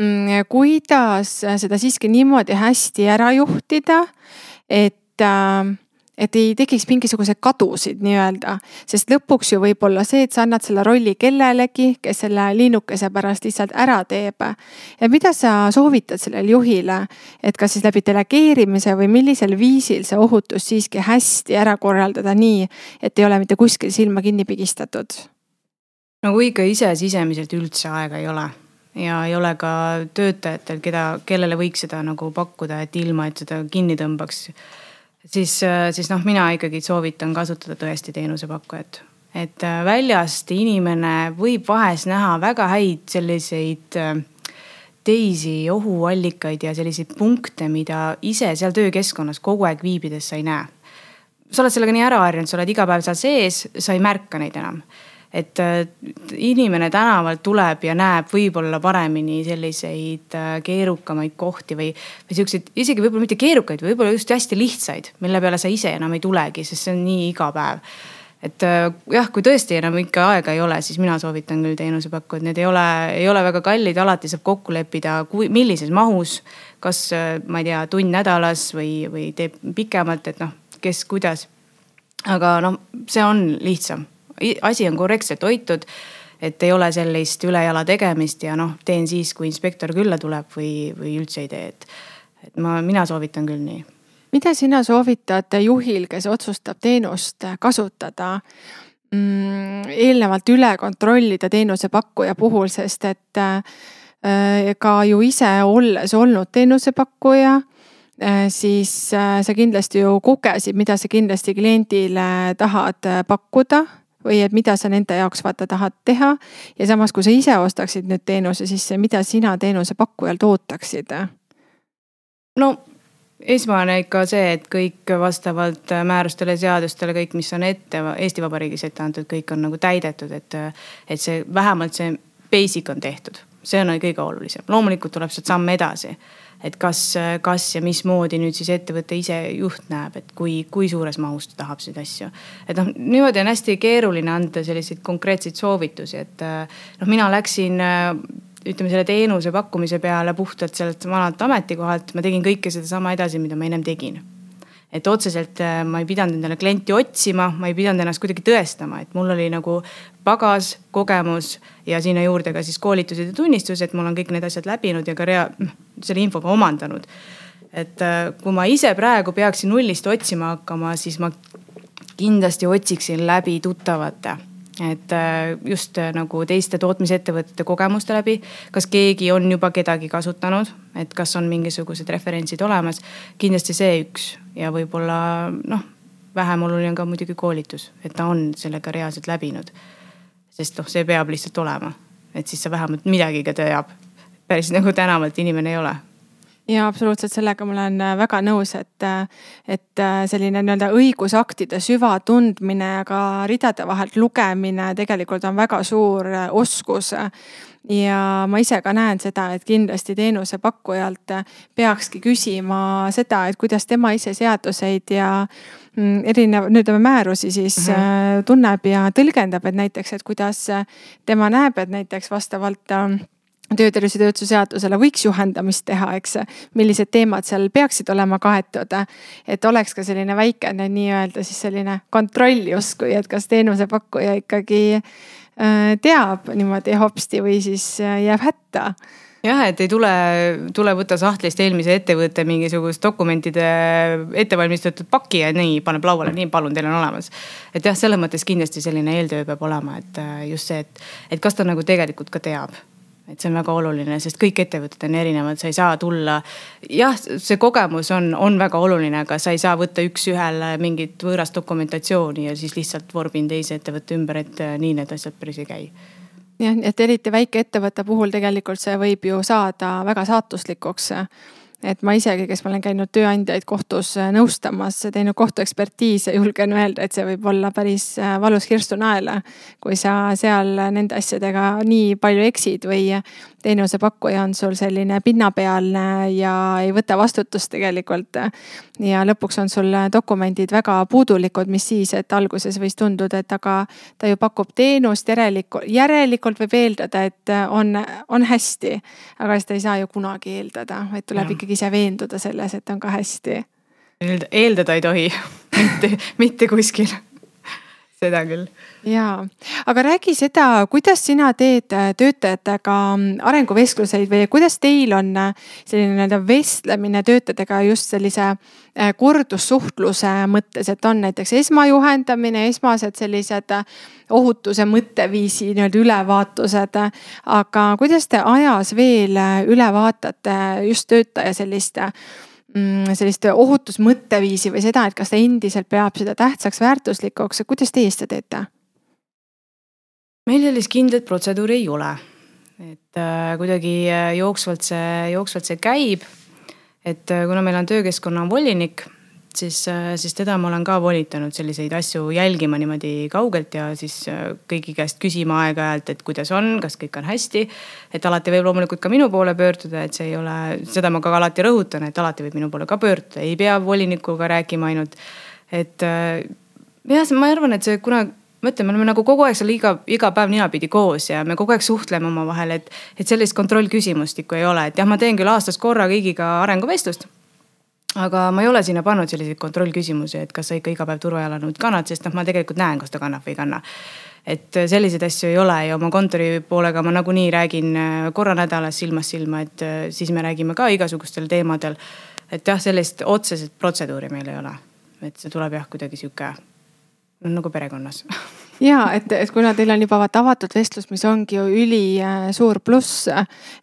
mm, kuidas seda siiski niimoodi hästi ära juhtida, et äh, et ei tekiks mingisuguseid kadusid nii-öelda, sest lõpuks ju võib olla see, et sa annad selle rolli kellelegi, kes selle linnukese pärast lihtsalt ära teeb. ja mida sa soovitad sellele juhile, et kas siis läbi delegeerimise või millisel viisil see ohutus siiski hästi ära korraldada nii, et ei ole mitte kuskil silma kinni pigistatud? no kui ikka ise sisemiselt üldse aega ei ole ja ei ole ka töötajatel, keda, kellele võiks seda nagu pakkuda, et ilma, et seda kinni tõmbaks siis, äh, siis noh, mina ikkagi soovitan kasutada tõesti teenusepakkujat. et äh, väljast inimene võib vahest näha väga häid selliseid äh, teisi ohuallikaid ja selliseid punkte, mida ise seal töökeskkonnas kogu aeg viibides sa ei näe. sa oled sellega nii ära harjunud, sa oled iga päev seal sees, sa ei märka neid enam et äh, inimene tänavalt tuleb ja näeb võib-olla paremini selliseid äh, keerukamaid kohti või, või siukseid isegi võib-olla mitte keerukaid, võib-olla just hästi lihtsaid, mille peale sa ise enam ei tulegi, sest see on nii igapäev et äh, jah, kui tõesti enam ikka aega ei ole, siis mina soovitan küll teenusepakkujad, need ei ole, ei ole väga kallid, alati saab kokku leppida, kui, millises mahus. kas ma ei tea, tund nädalas või, või teeb pikemalt, et noh, kes kuidas. aga noh, see on lihtsam asi on korrektselt hoitud et ei ole sellist ülejala tegemist ja noh, teen siis, kui inspektor külla tuleb või, või üldse ei tee, et, et ma, mina soovitan küll nii. mida sina soovitad juhil, kes otsustab teenust kasutada mm,? eelnevalt üle kontrollida teenusepakkuja puhul, sest et äh, ka ju ise olles olnud teenusepakkuja äh, siis äh, sa kindlasti ju kogesid, mida sa kindlasti kliendile tahad pakkuda või et mida sa nende jaoks vaata tahad teha. ja samas, kui sa ise ostaksid nüüd teenuse, siis mida sina teenusepakkujalt ootaksid? no esmane ikka see, et kõik vastavalt määrustele, seadustele, kõik, mis on ette Eesti Vabariigis ette antud, kõik on nagu täidetud, et, et see vähemalt see basic on tehtud, see on kõige olulisem. loomulikult tuleb sealt samm edasi et kas, kas ja mismoodi nüüd siis ettevõtte ise juht näeb, et kui, kui suures mahus ta tahab neid asju. et noh, niimoodi on hästi keeruline anda selliseid konkreetseid soovitusi, et noh, mina läksin ütleme selle teenuse pakkumise peale puhtalt sellelt vanalt ametikohalt, ma tegin kõike sedasama edasi, mida ma ennem tegin et otseselt äh, ma ei pidanud endale klienti otsima, ma ei pidanud ennast kuidagi tõestama, et mul oli nagu pagas, kogemus ja sinna juurde ka siis koolitused ja tunnistused, mul on kõik need asjad läbinud ja ka rea-, noh, selle info ka omandanud. et äh, kui ma ise praegu peaksin nullist otsima hakkama, siis ma kindlasti otsiksin läbi tuttavate et äh, just äh, nagu teiste tootmisettevõtete kogemuste läbi, kas keegi on juba kedagi kasutanud, et kas on mingisugused referentsid olemas. kindlasti see üks ja võib-olla noh, vähem oluline on ka muidugi koolitus, et ta on sellega reaalselt läbinud. sest noh, see peab lihtsalt olema, et siis sa vähemalt midagi ka teab. päris nagu tänavalt inimene ei ole ja absoluutselt sellega ma olen äh, väga nõus, et, äh, et äh, selline nii-öelda õigusaktide süvatundmine ja ka ridade vahelt lugemine tegelikult on väga suur oskus ja ma ise ka näen seda, et kindlasti teenusepakkujalt peakski küsima seda, et kuidas tema ise seaduseid ja mm, erinev, nüüd ütleme määrusi siis mm -hmm. tunneb ja tõlgendab, et näiteks, et kuidas tema näeb, et näiteks vastavalt töötervishoiutöötuse seadusele võiks juhendamist teha, eks. millised teemad seal peaksid olema kaetud, et oleks ka selline väikene nii-öelda siis selline kontroll justkui, et kas teenusepakkuja ikkagi äh, teab niimoodi hopsti või siis äh, jääb hätta jah, et ei tule, tule võtta sahtlist eelmise ettevõtte mingisugust dokumentide ettevalmistatud pakki ja nii paneb lauale, nii palun, teil on olemas. et jah, selles mõttes kindlasti selline eeltöö peab olema, et äh, just see, et, et kas ta nagu tegelikult ka teab et see on väga oluline, sest kõik ettevõtted on erinevad, sa ei saa tulla. jah, see kogemus on, on väga oluline, aga sa ei saa võtta üks-ühele mingit võõrast dokumentatsiooni ja siis lihtsalt vorbin teise ettevõtte ümber, et äh, nii need asjad päris ei käi jah, et eriti väikeettevõtte puhul tegelikult see võib ju saada väga saatuslikuks et ma isegi, kes ma olen käinud tööandjaid kohtus äh, nõustamas, teinud kohtuekspertiise, julgen öelda, et see võib olla päris äh, valus kirstunaela. kui sa seal nende asjadega nii palju eksid või teenusepakkuja on sul selline pinnapealne ja ei võta vastutust tegelikult. ja lõpuks on sul dokumendid väga puudulikud, mis siis, et alguses võis tunduda, et aga ta ju pakub teenust, järelikult, järelikult võib eeldada, et on, on hästi. aga seda ei saa ju kunagi eeldada, vaid tuleb ja. ikkagi ise veenduda selles, et on ka hästi. eeldada ei tohi [LAUGHS] mitte, mitte kuskil seda küll. ja, aga räägi seda, kuidas sina teed äh, töötajatega mm, arenguvestluseid või kuidas teil on äh, selline nii-öelda vestlemine töötajatega just sellise äh, kordussuhtluse mõttes, et on näiteks esmajuhendamine, esmased sellised ohutuse mõtteviisi nii-öelda ülevaatused. aga kuidas te ajas veel üle vaatate just töötaja sellist sellist ohutusmõtteviisi või seda, et kas ta endiselt peab seda tähtsaks, väärtuslikuks, kuidas teie seda teete? meil sellist kindlat protseduuri ei ole. et äh, kuidagi äh, jooksvalt see, jooksvalt see käib. et äh, kuna meil on töökeskkonna volinik siis, äh, siis teda ma olen ka volitanud selliseid asju jälgima niimoodi kaugelt ja siis äh, kõigi käest küsima aeg-ajalt, et kuidas on, kas kõik on hästi. et alati võib loomulikult ka minu poole pöörduda, et see ei ole, seda ma ka alati rõhutan, et alati võib minu poole ka pöörduda, ei pea volinikuga rääkima ainult. et äh, jah, ma arvan, et see kuna ma ütlen, me oleme nagu kogu aeg seal iga, iga päev ninapidi koos ja me kogu aeg suhtleme omavahel, et, et sellist kontrollküsimustikku ei ole, et jah, ma teen küll aastas korra kõigiga arenguvestlust aga ma ei ole sinna pannud selliseid kontrollküsimusi, et kas sa ikka iga päev turvajalanud kannad, sest noh, ma tegelikult näen, kas ta kannab või ei kanna. et äh, selliseid asju ei ole ja oma kontori poolega ma nagunii räägin äh, korra nädalas silmast silma, et äh, siis me räägime ka igasugustel teemadel. et jah, sellist otseset protseduuri meil ei ole, et see tuleb jah, kuidagi sihuke nagu perekonnas [LAUGHS] ja et, et kuna teil on juba vaata avatud vestlus, mis ongi ju ülisuur pluss,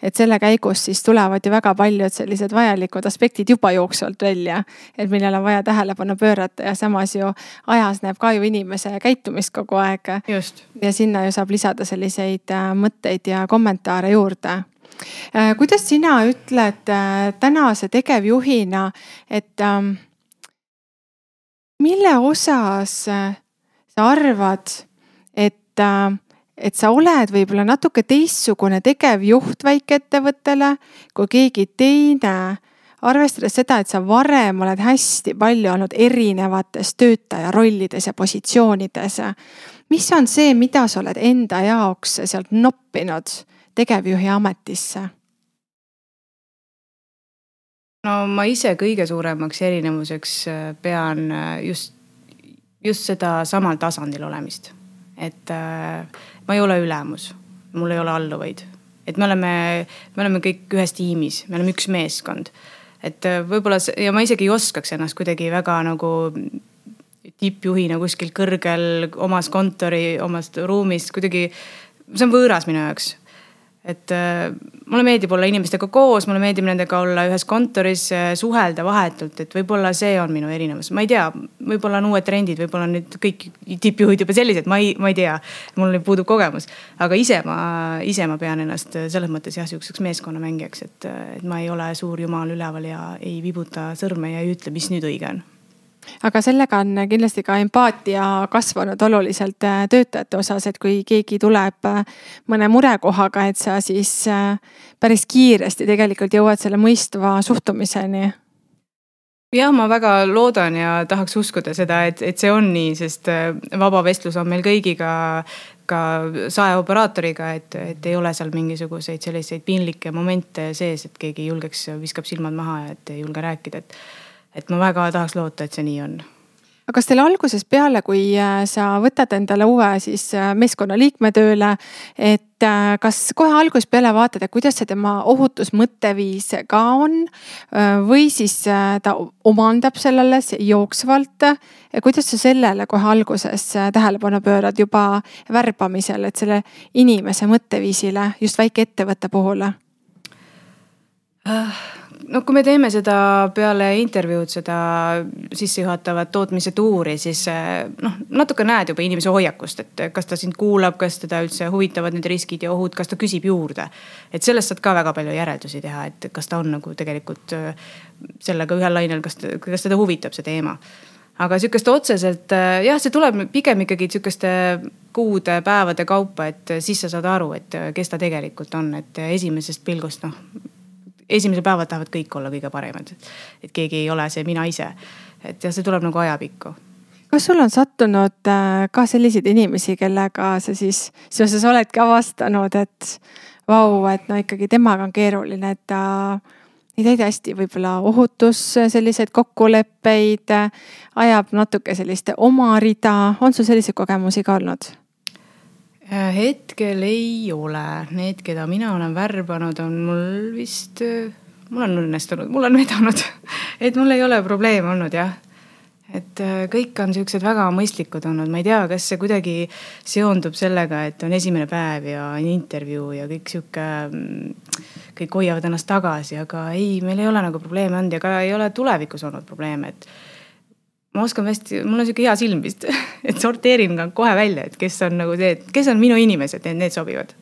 et selle käigus siis tulevad ju väga paljud sellised vajalikud aspektid juba jooksvalt välja. et millele on vaja tähelepanu pöörata ja samas ju ajas näeb ka ju inimese käitumist kogu aeg. ja sinna ju saab lisada selliseid äh, mõtteid ja kommentaare juurde äh, kuidas sina ütled äh, tänase tegevjuhina, et ähm, mille osas sa arvad, et, äh, et sa oled võib-olla natuke teistsugune tegevjuht väikeettevõttele kui keegi teine arvestades seda, et sa varem oled hästi palju olnud erinevates töötaja rollides ja positsioonides. mis on see, mida sa oled enda jaoks sealt noppinud tegevjuhi ametisse? no ma ise kõige suuremaks erinevuseks äh, pean äh, just just seda samal tasandil olemist. et äh, ma ei ole ülemus, mul ei ole alluvaid, et me oleme, me oleme kõik ühes tiimis, me oleme üks meeskond. et äh, võib-olla ja ma isegi ei oskaks ennast kuidagi väga nagu tippjuhina kuskil kõrgel omas kontori, omas ruumis kuidagi, see on võõras minu jaoks et äh, mulle meeldib olla inimestega koos, mulle meeldib nendega olla ühes kontoris, äh, suhelda vahetult, et võib-olla see on minu erinevus, ma ei tea, võib-olla on uued trendid, võib-olla nüüd kõik tippjuhid juba sellised, ma ei, ma ei tea. mul puudub kogemus, aga ise ma, ise ma pean ennast selles mõttes jah, sihukeseks meeskonnamängijaks, et, et ma ei ole suur jumal üleval ja ei vibuta sõrme ja ei ütle, mis nüüd õige on aga sellega on kindlasti ka empaatia kasvanud oluliselt äh, töötajate osas, et kui keegi tuleb äh, mõne murekohaga, et sa siis äh, päris kiiresti tegelikult jõuad selle mõistva suhtumiseni. Jah, ma väga loodan ja tahaks uskuda seda, et, et see on nii, sest vaba vestlus on meil kõigiga, ka saeoperaatoriga, et, et ei ole seal mingisuguseid selliseid piinlikke momente sees, et keegi julgeks, viskab silmad maha et ei julge rääkida, et et ma väga tahaks loota, et see nii on aga kas teil algusest peale, kui äh, sa võtad endale uue siis äh, meeskonnaliikme tööle, et äh, kas kohe algusest peale vaatad, et kuidas see tema ohutusmõtteviis ka on? või siis ta omandab sellele jooksvalt. kuidas sa sellele kohe alguses tähelepanu pöörad juba värbamisel, et selle inimese mõtteviisile just väikeettevõtte puhul uh.? No kui me teeme seda peale intervjuud, seda sissejuhatavat tootmise tuuri, siis eh, noh, natuke näed juba inimese hoiakust, et kas ta sind kuulab, kas teda üldse huvitavad need riskid ja ohud, kas ta küsib juurde. et sellest saad ka väga palju järeldusi teha, et kas ta on nagu tegelikult eh, sellega ühel lainel, kas, kas teda huvitab see teema aga sihukest otseselt eh, jah, see tuleb pigem ikkagi sihukeste kuude, päevade kaupa, et siis sa saad aru, et kes ta tegelikult on, et esimesest pilgust noh esimesel päeval tahavad kõik olla kõige paremad. et keegi ei ole see mina ise. et jah, see tuleb nagu ajapikku kas sul on sattunud äh, ka selliseid inimesi, kellega sa siis seoses oledki avastanud, et vau, et no ikkagi temaga on keeruline, et ta ei täida hästi võib-olla ohutus selliseid kokkuleppeid, ajab natuke sellist oma rida, on sul selliseid kogemusi ka olnud? Äh, hetkel ei ole, need, keda mina olen värbanud, on mul vist, äh, mul on õnnestunud, mul on vedanud. [LAUGHS] Et mul ei ole probleeme olnud jah. Et äh, kõik on siuksed väga mõistlikud olnud, ma ei tea, kas see kuidagi seondub sellega, et on esimene päev ja on intervjuu ja kõik sihuke, mm, kõik hoiavad ennast tagasi, aga ei, meil ei ole nagu probleeme olnud ja ka ei ole tulevikus olnud probleeme, et ma oskan hästi, mul on sihuke hea silm vist, [LAUGHS] et sorteerin ka kohe välja, et kes on nagu see, kes on minu inimesed, et need sobivad.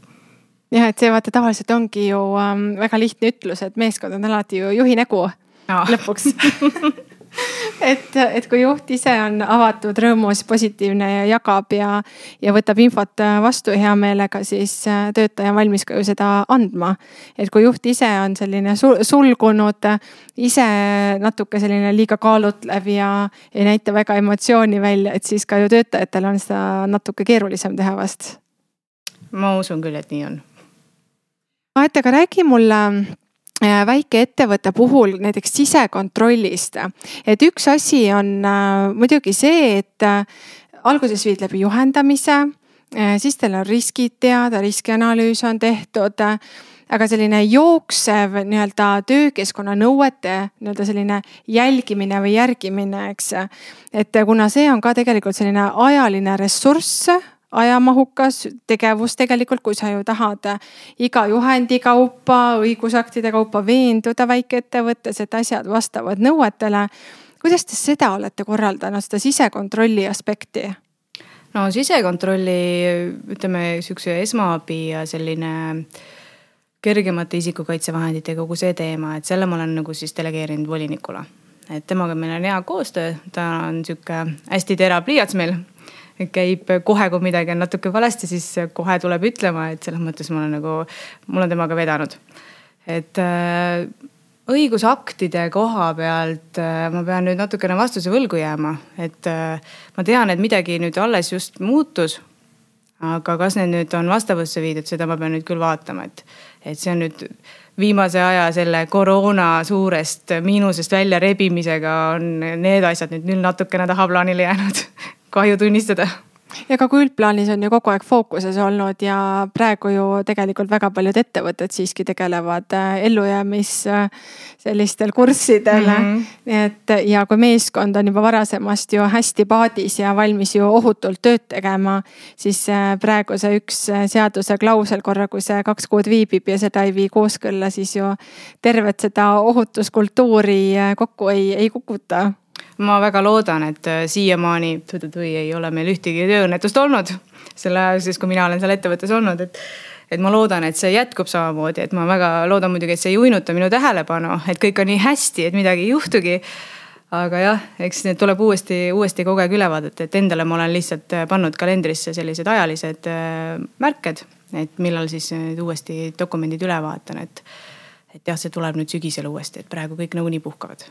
jah, et see vaata tavaliselt ongi ju ähm, väga lihtne ütlus, et meeskond on alati ju juhi nägu no. lõpuks [LAUGHS] et, et kui juht ise on avatud, rõõmus, positiivne ja jagab ja, ja võtab infot vastu hea meelega, siis äh, töötaja on valmis ka ju seda andma. et kui juht ise on selline sulgunud, ise natuke selline liiga kaalutlev ja ei näita väga emotsiooni välja, et siis ka ju töötajatel on seda natuke keerulisem teha vast. ma usun küll, et nii on. Aet, aga räägi mulle väikeettevõtte puhul näiteks sisekontrollist. et üks asi on äh, muidugi see, et äh, alguses viid läbi juhendamise, siis teil on riskid teada, riskianalüüs on tehtud aga selline jooksev nii-öelda töökeskkonna nõuete nii-öelda selline jälgimine või järgimine, eks. et kuna see on ka tegelikult selline ajaline ressurss ajamahukas tegevus tegelikult, kui sa ju tahad iga juhendi kaupa, õigusaktide kaupa veenduda väikeettevõttes, et asjad vastavad nõuetele. kuidas te seda olete korraldanud, seda sisekontrolli aspekti? no sisekontrolli, ütleme sihukese esmaabi ja selline kergemate isikukaitsevahendite kogu see teema, et selle ma olen nagu siis delegeerinud volinikule. et temaga meil on hea koostöö, ta on sihuke hästi terav pliiats meil käib kohe, kui midagi on natuke valesti, siis kohe tuleb ütlema, et selles mõttes ma olen nagu, mul on temaga vedanud. et äh, õigusaktide koha pealt äh, ma pean nüüd natukene vastuse võlgu jääma, et äh, ma tean, et midagi nüüd alles just muutus. aga kas need nüüd on vastavusse viidud, seda ma pean nüüd küll vaatama, et, et see on nüüd viimase aja selle koroona suurest miinusest välja rebimisega on need asjad nüüd, nüüd natukene tahaplaanile jäänud [LAUGHS] kahju tunnistada ja ka kui üldplaanis on ju kogu aeg fookuses olnud ja praegu ju tegelikult väga paljud ettevõtted siiski tegelevad äh, ellujäämis äh, sellistel kurssidel mm. -hmm. nii et ja kui meeskond on juba varasemast ju hästi paadis ja valmis ju ohutult tööd tegema, siis äh, praegu see üks seaduse klausel korra, kui see kaks kuud viibib ja seda ei vii kooskõlla, siis ju tervet seda ohutuskultuuri kokku ei, ei kukuta ma väga loodan, et äh, siiamaani ei ole meil ühtegi tööõnnetust olnud selle aja sees, kui mina olen seal ettevõttes olnud, et et ma loodan, et see jätkub samamoodi, et ma väga loodan muidugi, et see ei uinuta minu tähelepanu, et kõik on nii hästi, et midagi ei juhtugi. aga jah, eks need tuleb uuesti, uuesti kogu aeg üle vaadata, et endale ma olen lihtsalt äh, pannud kalendrisse sellised ajalised äh, märked, et millal siis uuesti dokumendid üle vaatan, et. et jah, see tuleb nüüd sügisel uuesti, et praegu kõik nagunii puhkavad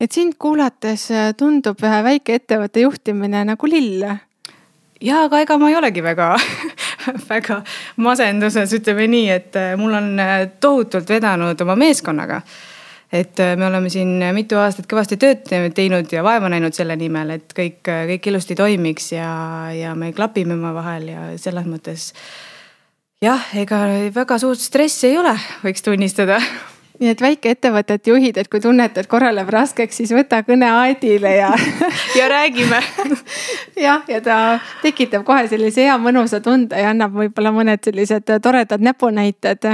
et sind kuulates äh, tundub ühe väikeettevõtte juhtimine nagu lill. ja, aga ega ma ei olegi väga [LAUGHS] väga masenduses, ütleme nii, et äh, mul on äh, tohutult vedanud oma meeskonnaga. et me oleme siin mitu aastat kõvasti tööd teinud ja vaeva näinud selle nimel, et kõik, kõik ilusti toimiks ja, ja me klapime omavahel ja selles mõttes. jah, ega väga suurt stressi ei ole, võiks tunnistada [LAUGHS] nii et väikeettevõtete juhid, et kui tunnete, et korra läheb raskeks, siis võta kõne Aedile ja [LAUGHS] ja räägime. [LAUGHS] Jah, ja ta tekitab kohe sellise hea mõnusa tunde ja annab võib-olla mõned sellised toredad näpunäited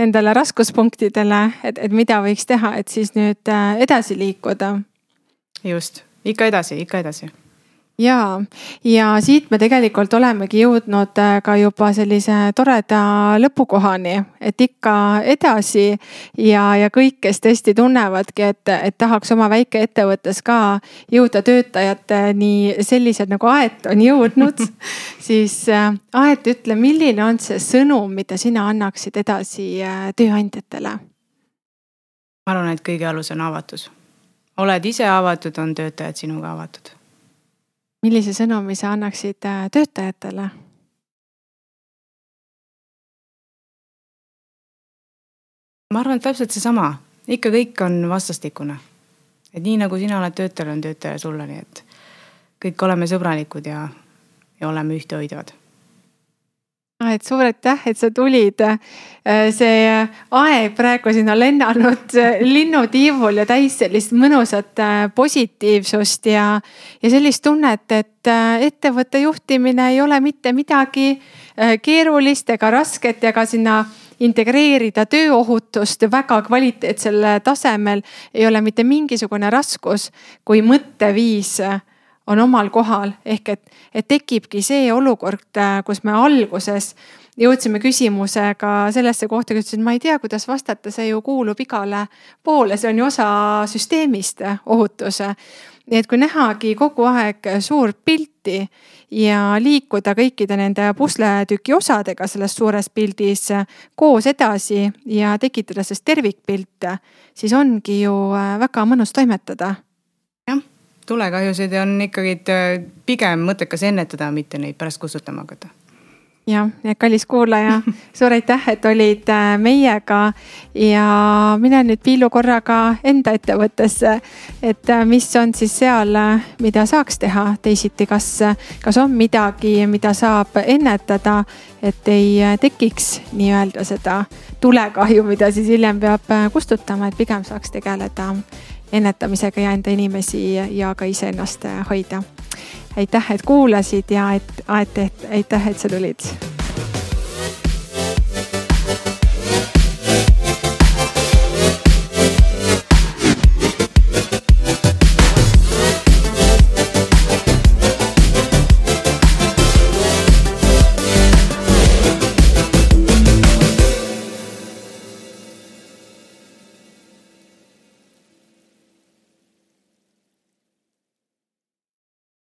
nendele raskuspunktidele, et, et mida võiks teha, et siis nüüd edasi liikuda. just, ikka edasi, ikka edasi ja, ja siit me tegelikult olemegi jõudnud äh, ka juba sellise toreda lõpukohani, et ikka edasi ja, ja kõik, kes tõesti tunnevadki, et, et tahaks oma väikeettevõttes ka jõuda töötajateni sellised nagu Aet on jõudnud [LAUGHS] siis äh, Aet, ütle, milline on see sõnum, mida sina annaksid edasi äh, tööandjatele? ma arvan, et kõige alus on avatus. oled ise avatud, on töötajad sinuga avatud millise sõnumi sa annaksid äh, töötajatele? ma arvan, et täpselt seesama, ikka kõik on vastastikune. et nii nagu sina oled töötajale, on töötaja sulle, nii et kõik oleme sõbralikud ja, ja oleme ühtehoidvad. Et suur aitäh, et sa tulid. Äh, see aeg praegu siin on lennanud äh, linnutiivul ja täis sellist mõnusat äh, positiivsust ja, ja sellist tunnet, et ettevõtte juhtimine ei ole mitte midagi keerulist ega rasket ja ka sinna integreerida tööohutust väga kvaliteetsel tasemel ei ole mitte mingisugune raskus, kui mõtteviis on omal kohal ehk et, et tekibki see olukord, äh, kus me alguses jõudsime küsimusega sellesse kohta, kus ütlesin, ma ei tea, kuidas vastata, see ju kuulub igale poole, see on ju osa süsteemist, ohutus. nii et kui nähagi kogu aeg suurt pilti ja liikuda kõikide nende pusletüki osadega selles suures pildis koos edasi ja tekitada sellest tervikpilte, siis ongi ju äh, väga mõnus toimetada tulekahjusid on ikkagi äh, pigem mõttekas ennetada, mitte neid pärast kustutama hakata jah, kallis kuulaja, [LAUGHS] suur aitäh, et olid äh, meiega ja mine nüüd piilu korraga enda ettevõttesse. et äh, mis on siis seal, mida saaks teha teisiti, kas, kas on midagi, mida saab ennetada, et ei tekiks nii-öelda seda tulekahju, mida siis hiljem peab kustutama, et pigem saaks tegeleda ennetamisega ja enda inimesi ja ka iseennast hoida. aitäh, et kuulasid ja et, et, et aitäh, et sa tulid